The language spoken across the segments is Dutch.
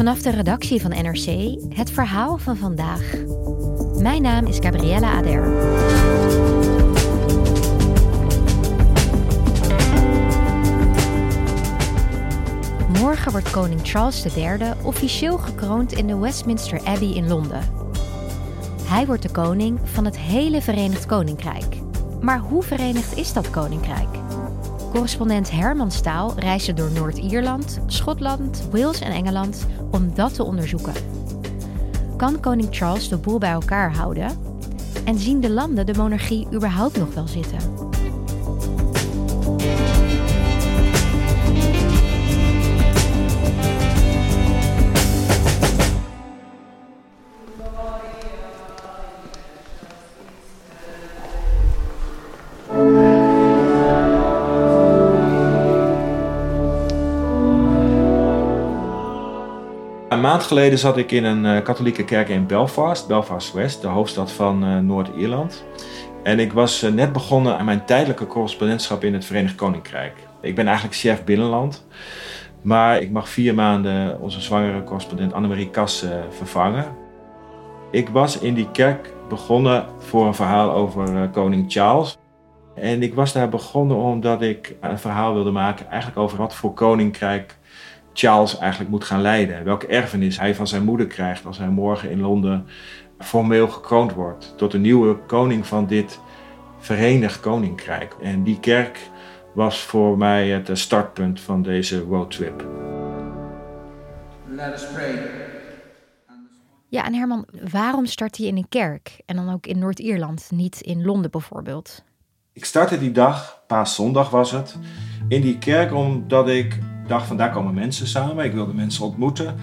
Vanaf de redactie van NRC het verhaal van vandaag. Mijn naam is Gabriella Ader. Morgen wordt koning Charles III officieel gekroond in de Westminster Abbey in Londen. Hij wordt de koning van het hele Verenigd Koninkrijk. Maar hoe verenigd is dat koninkrijk? Correspondent Herman Staal reisde door Noord-Ierland, Schotland, Wales en Engeland om dat te onderzoeken. Kan koning Charles de boel bij elkaar houden? En zien de landen de monarchie überhaupt nog wel zitten? Een maand geleden zat ik in een uh, katholieke kerk in Belfast, Belfast West, de hoofdstad van uh, Noord-Ierland. En ik was uh, net begonnen aan mijn tijdelijke correspondentschap in het Verenigd Koninkrijk. Ik ben eigenlijk chef binnenland, maar ik mag vier maanden onze zwangere correspondent Annemarie Kass vervangen. Ik was in die kerk begonnen voor een verhaal over koning Charles. En ik was daar begonnen omdat ik een verhaal wilde maken eigenlijk over wat voor koninkrijk Charles eigenlijk moet gaan leiden. Welke erfenis hij van zijn moeder krijgt als hij morgen in Londen formeel gekroond wordt. Tot de nieuwe koning van dit Verenigd Koninkrijk. En die kerk was voor mij het startpunt van deze roadtrip. Let us pray. Ja, en Herman, waarom start hij in een kerk? En dan ook in Noord-Ierland, niet in Londen bijvoorbeeld? Ik startte die dag, paaszondag was het, in die kerk omdat ik dacht van daar komen mensen samen. Ik wilde mensen ontmoeten.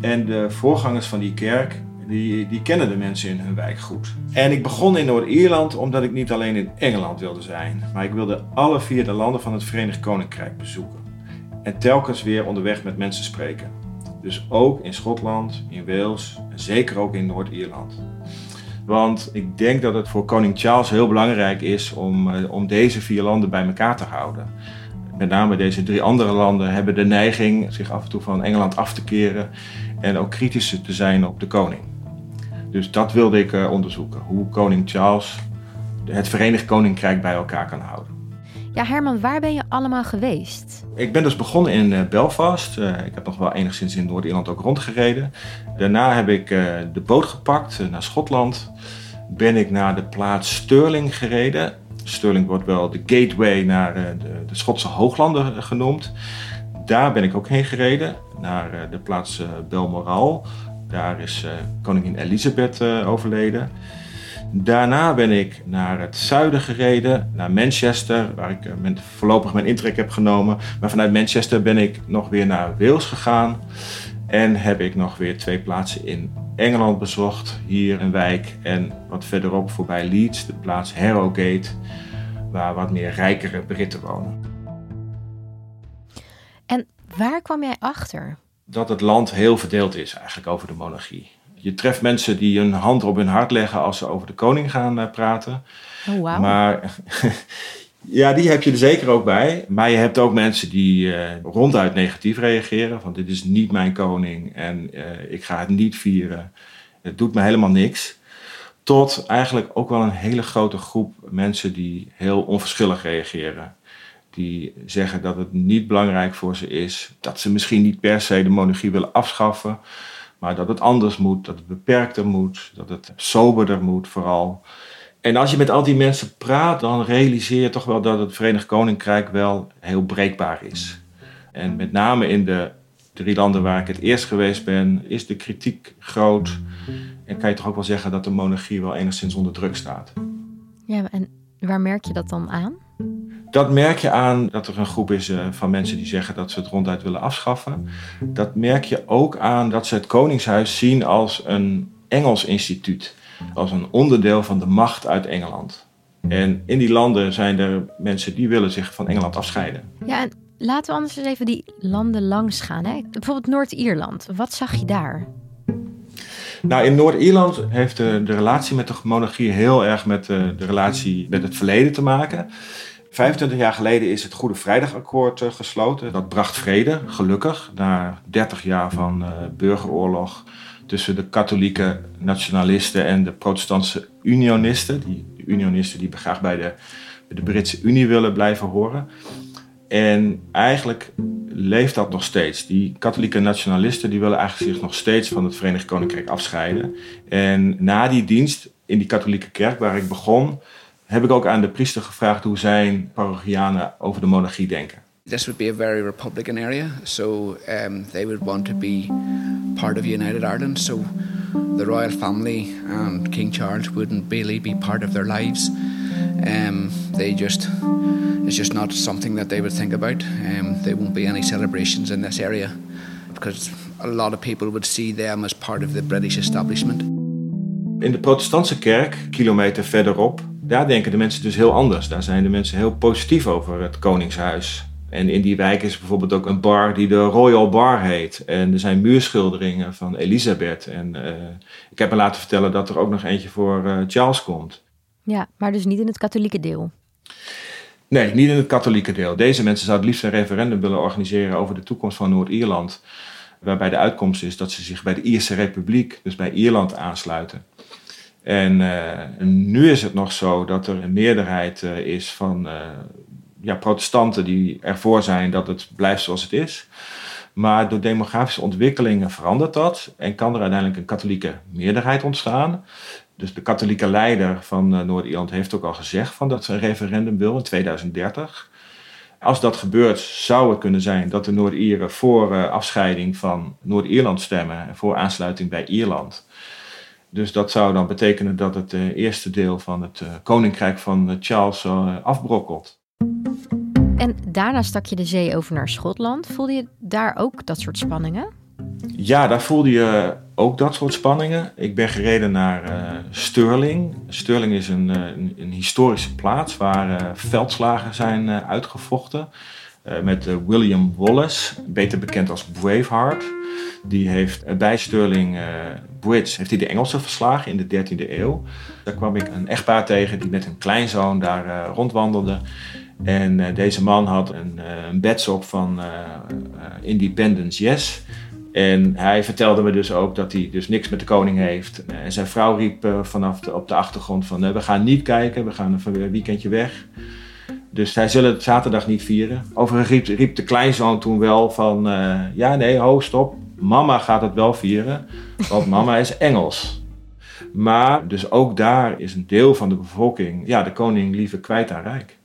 En de voorgangers van die kerk, die, die kennen de mensen in hun wijk goed. En ik begon in Noord-Ierland omdat ik niet alleen in Engeland wilde zijn. Maar ik wilde alle vier de landen van het Verenigd Koninkrijk bezoeken. En telkens weer onderweg met mensen spreken. Dus ook in Schotland, in Wales en zeker ook in Noord-Ierland. Want ik denk dat het voor koning Charles heel belangrijk is om, eh, om deze vier landen bij elkaar te houden. Met name deze drie andere landen hebben de neiging zich af en toe van Engeland af te keren en ook kritischer te zijn op de koning. Dus dat wilde ik uh, onderzoeken. Hoe koning Charles het Verenigd Koninkrijk bij elkaar kan houden. Ja, Herman, waar ben je allemaal geweest? Ik ben dus begonnen in uh, Belfast. Uh, ik heb nog wel enigszins in Noord-Ierland ook rondgereden. Daarna heb ik de boot gepakt naar Schotland. Ben ik naar de plaats Stirling gereden. Stirling wordt wel de gateway naar de, de Schotse hooglanden genoemd. Daar ben ik ook heen gereden, naar de plaats Belmoral. Daar is koningin Elisabeth overleden. Daarna ben ik naar het zuiden gereden, naar Manchester, waar ik voorlopig mijn intrek heb genomen. Maar vanuit Manchester ben ik nog weer naar Wales gegaan. En heb ik nog weer twee plaatsen in Engeland bezocht. Hier een wijk en wat verderop voorbij Leeds, de plaats Harrogate, waar wat meer rijkere Britten wonen. En waar kwam jij achter? Dat het land heel verdeeld is eigenlijk over de monarchie. Je treft mensen die hun hand op hun hart leggen als ze over de koning gaan uh, praten. Oh, wow. Maar ja, die heb je er zeker ook bij. Maar je hebt ook mensen die uh, ronduit negatief reageren. Van dit is niet mijn koning en uh, ik ga het niet vieren. Het doet me helemaal niks. Tot eigenlijk ook wel een hele grote groep mensen die heel onverschillig reageren. die zeggen dat het niet belangrijk voor ze is. Dat ze misschien niet per se de monarchie willen afschaffen. Maar dat het anders moet, dat het beperkter moet, dat het soberder moet vooral. En als je met al die mensen praat, dan realiseer je toch wel dat het Verenigd Koninkrijk wel heel breekbaar is. En met name in de drie landen waar ik het eerst geweest ben, is de kritiek groot. En kan je toch ook wel zeggen dat de monarchie wel enigszins onder druk staat. Ja, en waar merk je dat dan aan? Dat merk je aan dat er een groep is eh, van mensen die zeggen dat ze het ronduit willen afschaffen. Dat merk je ook aan dat ze het Koningshuis zien als een Engels instituut. Als een onderdeel van de macht uit Engeland. En in die landen zijn er mensen die willen zich van Engeland afscheiden. Ja, en laten we anders eens even die landen langs gaan. Hè? Bijvoorbeeld Noord-Ierland. Wat zag je daar? Nou, in Noord-Ierland heeft de, de, relatie met de monarchie heel erg met de, de, relatie met het verleden te maken. 25 jaar geleden is het Goede Vrijdagakkoord uh, gesloten. Dat bracht vrede, gelukkig, na 30 jaar van uh, burgeroorlog tussen de katholieke nationalisten en de protestantse unionisten. Die unionisten die graag bij de, de Britse Unie willen blijven horen. En eigenlijk leeft dat nog steeds. Die katholieke nationalisten die willen eigenlijk zich nog steeds van het Verenigd Koninkrijk afscheiden. En na die dienst in die katholieke kerk waar ik begon, heb ik ook aan de priester gevraagd hoe zijn parochianen over de monarchie denken. This would be a very Republican area, so um, they would want to be part of United Ireland. So the royal family and King Charles wouldn't really be part of their lives. Um, they just it's just not something that they would think about. Um, there won't be any celebrations in this area because a lot of people would see them as part of the British establishment. In de protestantse kerk, kilometer verderop, daar denken de mensen dus heel anders. Daar zijn de mensen heel positief over het Koningshuis. En in die wijk is bijvoorbeeld ook een bar die de Royal Bar heet. En er zijn muurschilderingen van Elisabeth. En uh, ik heb me laten vertellen dat er ook nog eentje voor uh, Charles komt. Ja, maar dus niet in het katholieke deel? Nee, niet in het katholieke deel. Deze mensen zouden het liefst een referendum willen organiseren over de toekomst van Noord-Ierland. Waarbij de uitkomst is dat ze zich bij de Ierse Republiek, dus bij Ierland, aansluiten. En uh, nu is het nog zo dat er een meerderheid uh, is van uh, ja, protestanten die ervoor zijn dat het blijft zoals het is. Maar door demografische ontwikkelingen verandert dat en kan er uiteindelijk een katholieke meerderheid ontstaan. Dus de katholieke leider van Noord-Ierland heeft ook al gezegd van dat ze een referendum wil in 2030. Als dat gebeurt, zou het kunnen zijn dat de Noord-Ieren voor afscheiding van Noord-Ierland stemmen en voor aansluiting bij Ierland. Dus dat zou dan betekenen dat het uh, eerste deel van het koninkrijk van Charles afbrokkelt. En daarna stak je de zee over naar Schotland. Voelde je daar ook dat soort spanningen? Ja, daar voelde je ook dat soort spanningen. Ik ben gereden naar Stirling. Stirling is een, een, een historische plaats waar veldslagen zijn uitgevochten. met William Wallace, beter bekend als Braveheart. Die heeft bij Stirling Bridge heeft hij de Engelsen verslagen in de 13e eeuw. Daar kwam ik een echtpaar tegen die met een kleinzoon daar uh, rondwandelde. En uh, deze man had een, uh, een van Independence Yes. En hij vertelde me dus ook dat hij dus niks met de koning heeft. En zijn vrouw riep vanaf de, op de achtergrond van we gaan niet kijken, we gaan een weekendje weg. Dus zij zullen het zaterdag niet vieren. Overigens riep, riep de kleinzoon toen wel van ja nee, ho stop, Mama gaat het wel vieren, want mama is Engels. Maar dus ook daar is een deel van de bevolking, ja, de koning liever kwijt aan rijk.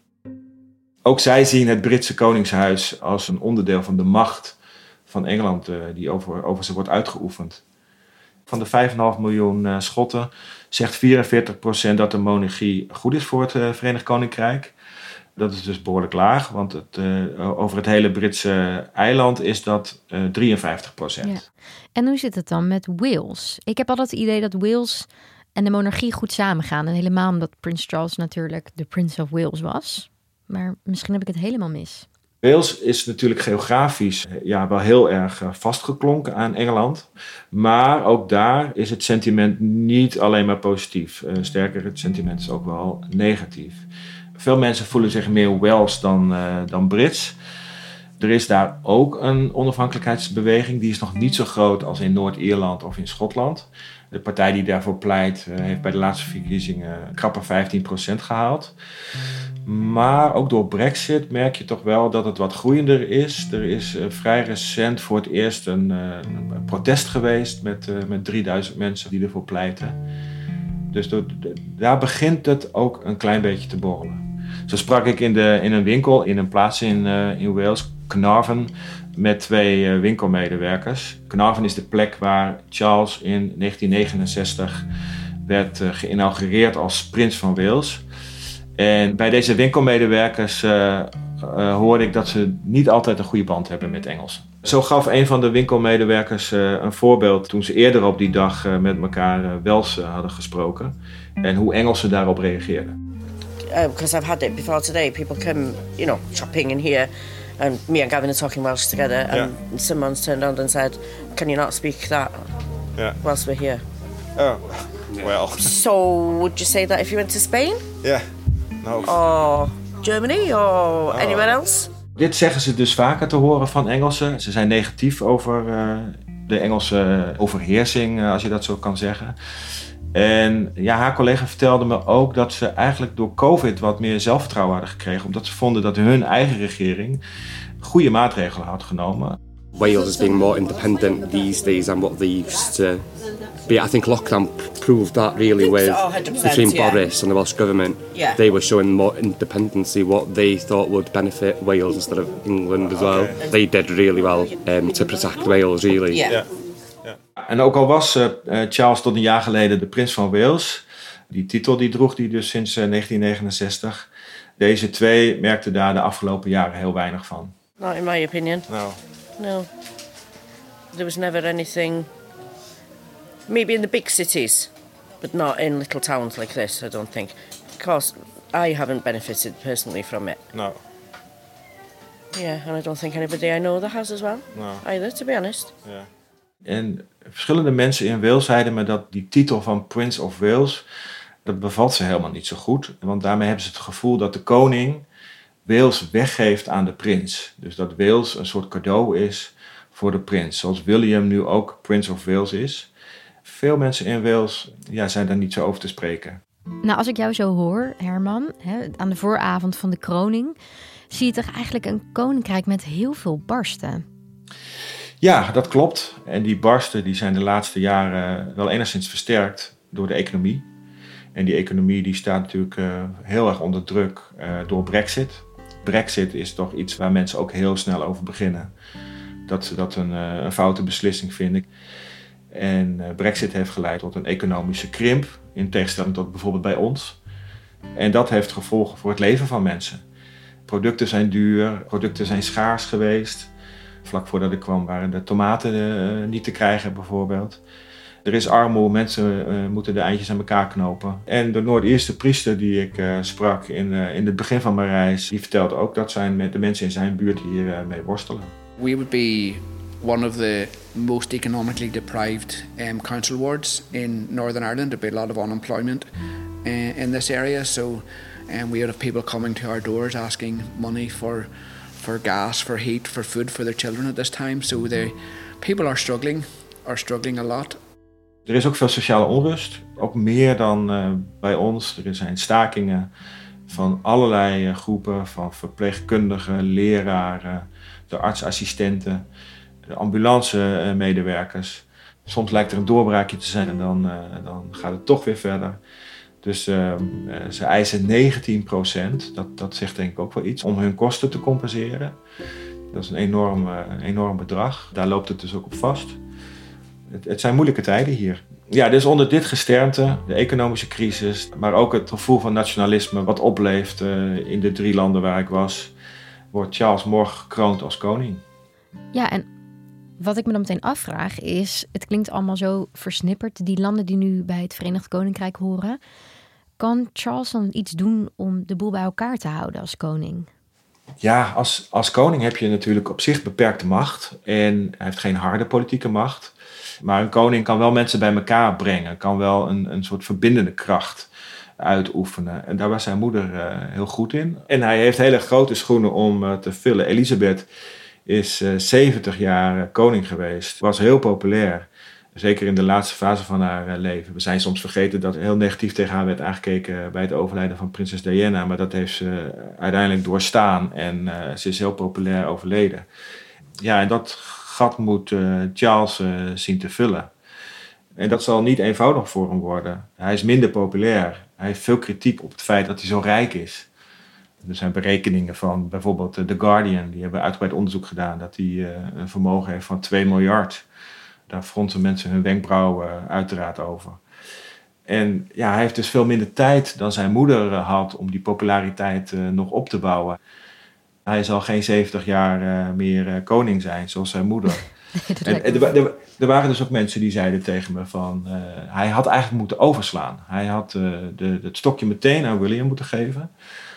Ook zij zien het Britse koningshuis als een onderdeel van de macht van Engeland uh, die over, over ze wordt uitgeoefend. Van de 5,5 miljoen uh, Schotten zegt 44% dat de monarchie goed is voor het uh, Verenigd Koninkrijk. Dat is dus behoorlijk laag, want het, over het hele Britse eiland is dat uh, 53 procent. Ja. En hoe zit het dan met Wales? Ik heb altijd het idee dat Wales en de monarchie goed samengaan. En helemaal omdat Prins Charles natuurlijk de Prince of Wales was. Maar misschien heb ik het helemaal mis. Wales is natuurlijk geografisch eh, ja, wel heel erg vastgeklonken aan Engeland. Maar ook daar is het sentiment niet alleen maar positief. Uh, sterker, het sentiment is ook wel negatief. Veel mensen voelen zich meer Wales dan, dan Brits. Er is daar ook een onafhankelijkheidsbeweging. Die is nog niet zo groot als in Noord-Ierland of in Schotland. De partij die daarvoor pleit, heeft bij de laatste verkiezingen krappe 15% gehaald. Maar ook door Brexit merk je toch wel dat het wat groeiender is. Er is uh, vrij recent voor het eerst een, een protest geweest met, uh, met 3000 mensen die ervoor pleiten. Dus daar begint het ook een klein beetje te borrelen. Zo sprak ik in, de, in een winkel in een plaats in, in Wales, Carnarvon, met twee winkelmedewerkers. Carnarvon is de plek waar Charles in 1969 werd geïnaugureerd als prins van Wales. En bij deze winkelmedewerkers uh, uh, hoorde ik dat ze niet altijd een goede band hebben met Engels. Zo gaf een van de winkelmedewerkers uh, een voorbeeld toen ze eerder op die dag met elkaar Wels hadden gesproken en hoe Engelsen daarop reageerden. Because I've had it before today, people come, you know, shopping in here, and me and Gavin are talking Welsh together, and yeah. someone's turned around and said, "Can you not speak that yeah. whilst we're here?" Oh, well. so would you say that if you went to Spain? Yeah. No. Or Germany or anywhere else? Dit zeggen ze dus vaker te horen van Engelsen. Ze zijn negatief over uh, de Engelse overheersing, uh, als je dat zo kan zeggen. En ja, haar collega vertelde me ook dat ze eigenlijk door COVID wat meer zelfvertrouwen hadden gekregen. Omdat ze vonden dat hun eigen regering goede maatregelen had genomen. Wales is being more independent these days than what they used to be. I think lockdown proved that really with so, between yeah. Boris and the Welsh government. Yeah. They were showing more independency, what they thought would benefit Wales instead of England as well. They did really well um, to protect Wales, really. Yeah. Yeah. En ook al was uh, Charles tot een jaar geleden de prins van Wales, die titel die droeg hij dus sinds uh, 1969. Deze twee merkten daar de afgelopen jaren heel weinig van. Not in my opinion. No. No. There was never anything. Maybe in the big cities, but not in little towns like this, I don't think. Because I haven't benefited personally from it. No. Yeah, and I don't think anybody I know that has as well. No. Either, to be honest. Yeah. En verschillende mensen in Wales zeiden me dat die titel van Prince of Wales, dat bevalt ze helemaal niet zo goed. Want daarmee hebben ze het gevoel dat de koning Wales weggeeft aan de prins. Dus dat Wales een soort cadeau is voor de prins. Zoals William nu ook Prince of Wales is. Veel mensen in Wales ja, zijn daar niet zo over te spreken. Nou, als ik jou zo hoor, Herman, hè, aan de vooravond van de kroning, zie je toch eigenlijk een koninkrijk met heel veel barsten. Ja, dat klopt. En die barsten die zijn de laatste jaren wel enigszins versterkt door de economie. En die economie die staat natuurlijk uh, heel erg onder druk uh, door Brexit. Brexit is toch iets waar mensen ook heel snel over beginnen. Dat ze dat een, uh, een foute beslissing vinden. En Brexit heeft geleid tot een economische krimp, in tegenstelling tot bijvoorbeeld bij ons. En dat heeft gevolgen voor het leven van mensen. Producten zijn duur, producten zijn schaars geweest. Vlak voordat ik kwam waren de tomaten uh, niet te krijgen bijvoorbeeld. Er is armoede, mensen uh, moeten de eindjes aan elkaar knopen. En de Noord-Eerste priester die ik uh, sprak in, in het begin van mijn reis, die vertelde ook dat zijn de mensen in zijn buurt hier mee worstelen. We would be one of the most economically deprived um, council wards in Northern Ireland. There'd be a lot of unemployment uh, in this area, so um, we would have people coming to our doors asking money for for gas, for heat, for food for their children at this time. So the people are struggling, are struggling a lot. Er is ook veel sociale onrust, ook meer dan uh, bij ons. Er zijn stakingen van allerlei uh, groepen, van verpleegkundigen, leraren, de artsassistenten, de ambulance-medewerkers. Soms lijkt er een doorbraakje te zijn en dan, dan gaat het toch weer verder. Dus uh, ze eisen 19 procent, dat, dat zegt denk ik ook wel iets, om hun kosten te compenseren. Dat is een enorm, enorm bedrag. Daar loopt het dus ook op vast. Het, het, zijn moeilijke tijden hier. Ja, dus onder dit gesternte, de economische crisis, maar ook het gevoel van nationalisme wat opleeft uh, in de drie landen waar ik was, wordt Charles morgen gekroond als koning. Ja, en wat ik me dan meteen afvraag is, het klinkt allemaal zo versnipperd, die landen die nu bij het Verenigd Koninkrijk horen. Kan Charles dan iets doen om de boel bij elkaar te houden als koning? Ja, als, als koning heb je natuurlijk op zich beperkte macht. En hij heeft geen harde politieke macht. Maar een koning kan wel mensen bij elkaar brengen. Kan wel een, een soort verbindende kracht uitoefenen. En daar was zijn moeder uh, heel goed in. En hij heeft hele grote schoenen om uh, te vullen. Elisabeth is uh, 70 jaar koning geweest. Was heel populair. Zeker in de laatste fase van haar eh, leven. We zijn soms vergeten dat heel negatief tegen haar werd aangekeken bij het overlijden van prinses Diana. Maar dat heeft ze uiteindelijk doorstaan en ze is heel populair overleden. Ja, en dat gat moet Charles zien te vullen. En dat zal niet eenvoudig voor hem worden. Hij is minder populair. Hij heeft veel kritiek op het feit dat hij zo rijk is. Er zijn berekeningen van bijvoorbeeld The Guardian, die hebben uitgebreid onderzoek gedaan dat hij een vermogen heeft van 2 miljard. Daar fronsen mensen hun wenkbrauwen eh, uiteraard over. En ja, hij heeft dus veel minder tijd dan zijn moeder eh, had om die populariteit uh, nog op te bouwen. Hij zal geen 70 jaar uh, meer koning zijn, zoals zijn moeder. en, en er, er, er, waren dus ook mensen die zeiden tegen me van... hij had eigenlijk moeten overslaan. Hij had de, het stokje meteen aan William moeten geven.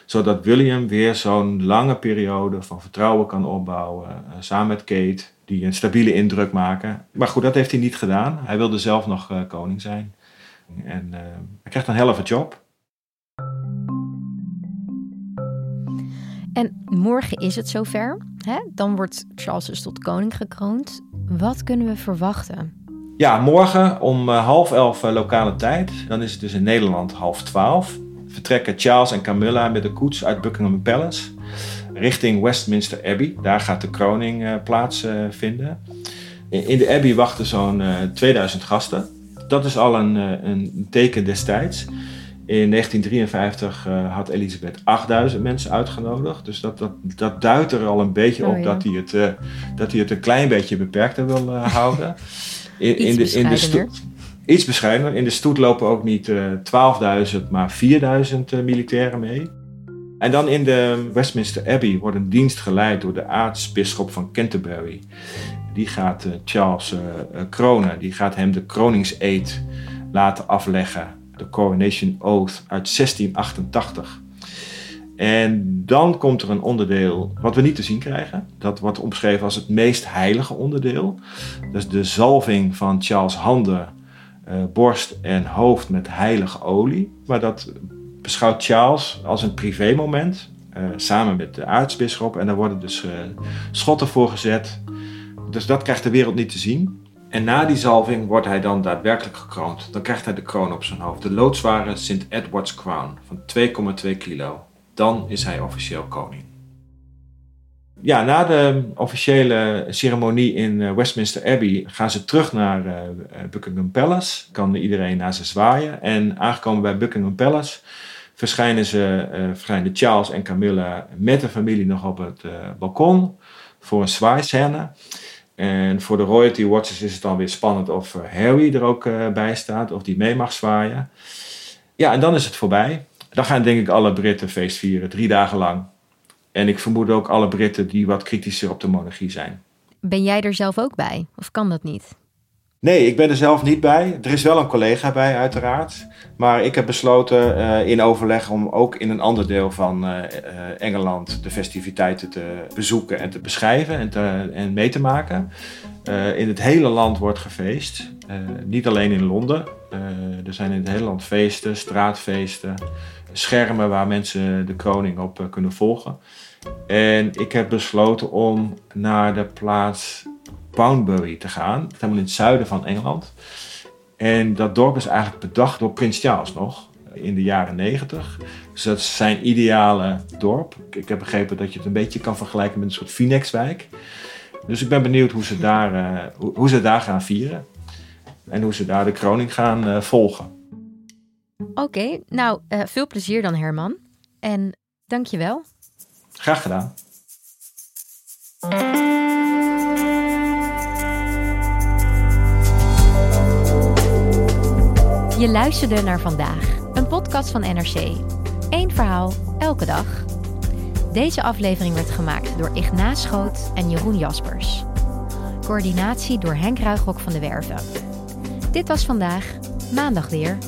Zodat William weer zo'n lange periode van vertrouwen kan opbouwen. samen met Kate die een stabiele indruk maken. Maar goed, dat heeft hij niet gedaan. Hij wilde zelf nog uh, koning zijn. En uh, hij krijgt een helft job. En morgen is het zover. Hè? Dan wordt Charles dus tot koning gekroond. Wat kunnen we verwachten? Ja, morgen om uh, half elf lokale tijd. Dan is het dus in Nederland half twaalf. Vertrekken Charles en Camilla met de koets uit Buckingham Palace richting Westminster Abbey. Daar gaat de kroning uh, plaatsvinden. in de Abbey wachten zo'n 2000 eh, gasten. Dat is al een, eh, een teken destijds. In 1953 uh, had Elisabeth 8000 mensen uitgenodigd. Dus dat, dat, dat duidt er al een beetje op oh, dat, hij het, uh, dat hij het een klein beetje beperkter wil uh, houden. In, in, de, in de stoet, iets bescheidener. In de stoet lopen ook niet 12.000, maar 4000 militairen mee. En dan in de Westminster Abbey wordt een dienst geleid door de aartsbisschop van Canterbury. Die gaat uh, Charles uh, kronen, die gaat hem de kroningseed laten afleggen. De Coronation Oath uit 1688. En dan komt er een onderdeel wat we niet te zien krijgen. Dat wordt omschreven als het meest heilige onderdeel. Dat is de zalving van Charles' handen, borst en hoofd met heilige olie. Maar dat beschouwt Charles als een privémoment. Uh, samen met de aartsbisschop. En daar worden dus uh, schotten voor gezet. Dus dat krijgt de wereld niet te zien. En na die zalving wordt hij dan daadwerkelijk gekroond. Dan krijgt hij de kroon op zijn hoofd. De loodzware St. Edward's Crown van 2,2 kilo. Dan is hij officieel koning. Ja, na de officiële ceremonie in eh, Westminster Abbey gaan ze terug naar Buckingham Palace. Kan iedereen naar ze zwaaien. En aangekomen bij Buckingham Palace verschijnen, ze, uh, verschijnen Charles en Camilla met de familie nog op het uh, balkon voor een zwaaiscène. En voor de royalty watchers is het dan weer spannend of eh, Harry er ook bij staat, of die mee mag zwaaien. Ja, en dan is het voorbij. Dan gaan denk ik alle Britten feest vieren, drie dagen lang. En ik vermoed ook alle Britten die wat kritischer op de monarchie zijn. Ben jij er zelf ook bij? Of kan dat niet? Nee, ik ben er zelf niet bij. Er is wel een collega bij, uiteraard. Maar ik heb besloten uh, in overleg om ook in een ander deel van uh, Engeland de festiviteiten te bezoeken en te beschrijven en, te, en mee te maken. In het hele land wordt gefeest. niet alleen in Londen. er zijn in het hele land feesten, straatfeesten, schermen waar mensen de koning op kunnen volgen. En ik heb besloten om naar de plaats Poundbury te gaan. Helemaal in het zuiden van Engeland. En dat dorp is eigenlijk bedacht door Prins Charles nog in de jaren 90. Dus dat is zijn ideale dorp. Ik heb begrepen dat je het een beetje kan vergelijken met een soort Phoenixwijk. Dus ik ben benieuwd hoe ze daar, uh, hoe, ze daar gaan vieren. En hoe ze daar de kroning gaan uh, volgen. Oké, nou uh, veel plezier dan Herman. En dank je wel. Graag gedaan. Je luisterde naar vandaag, een podcast van NRC. Eén verhaal, elke dag. Deze aflevering werd gemaakt door Ignaas Schoot en Jeroen Jaspers. Coördinatie door Henk Ruigrok van de Werven. Dit was vandaag, maandag weer.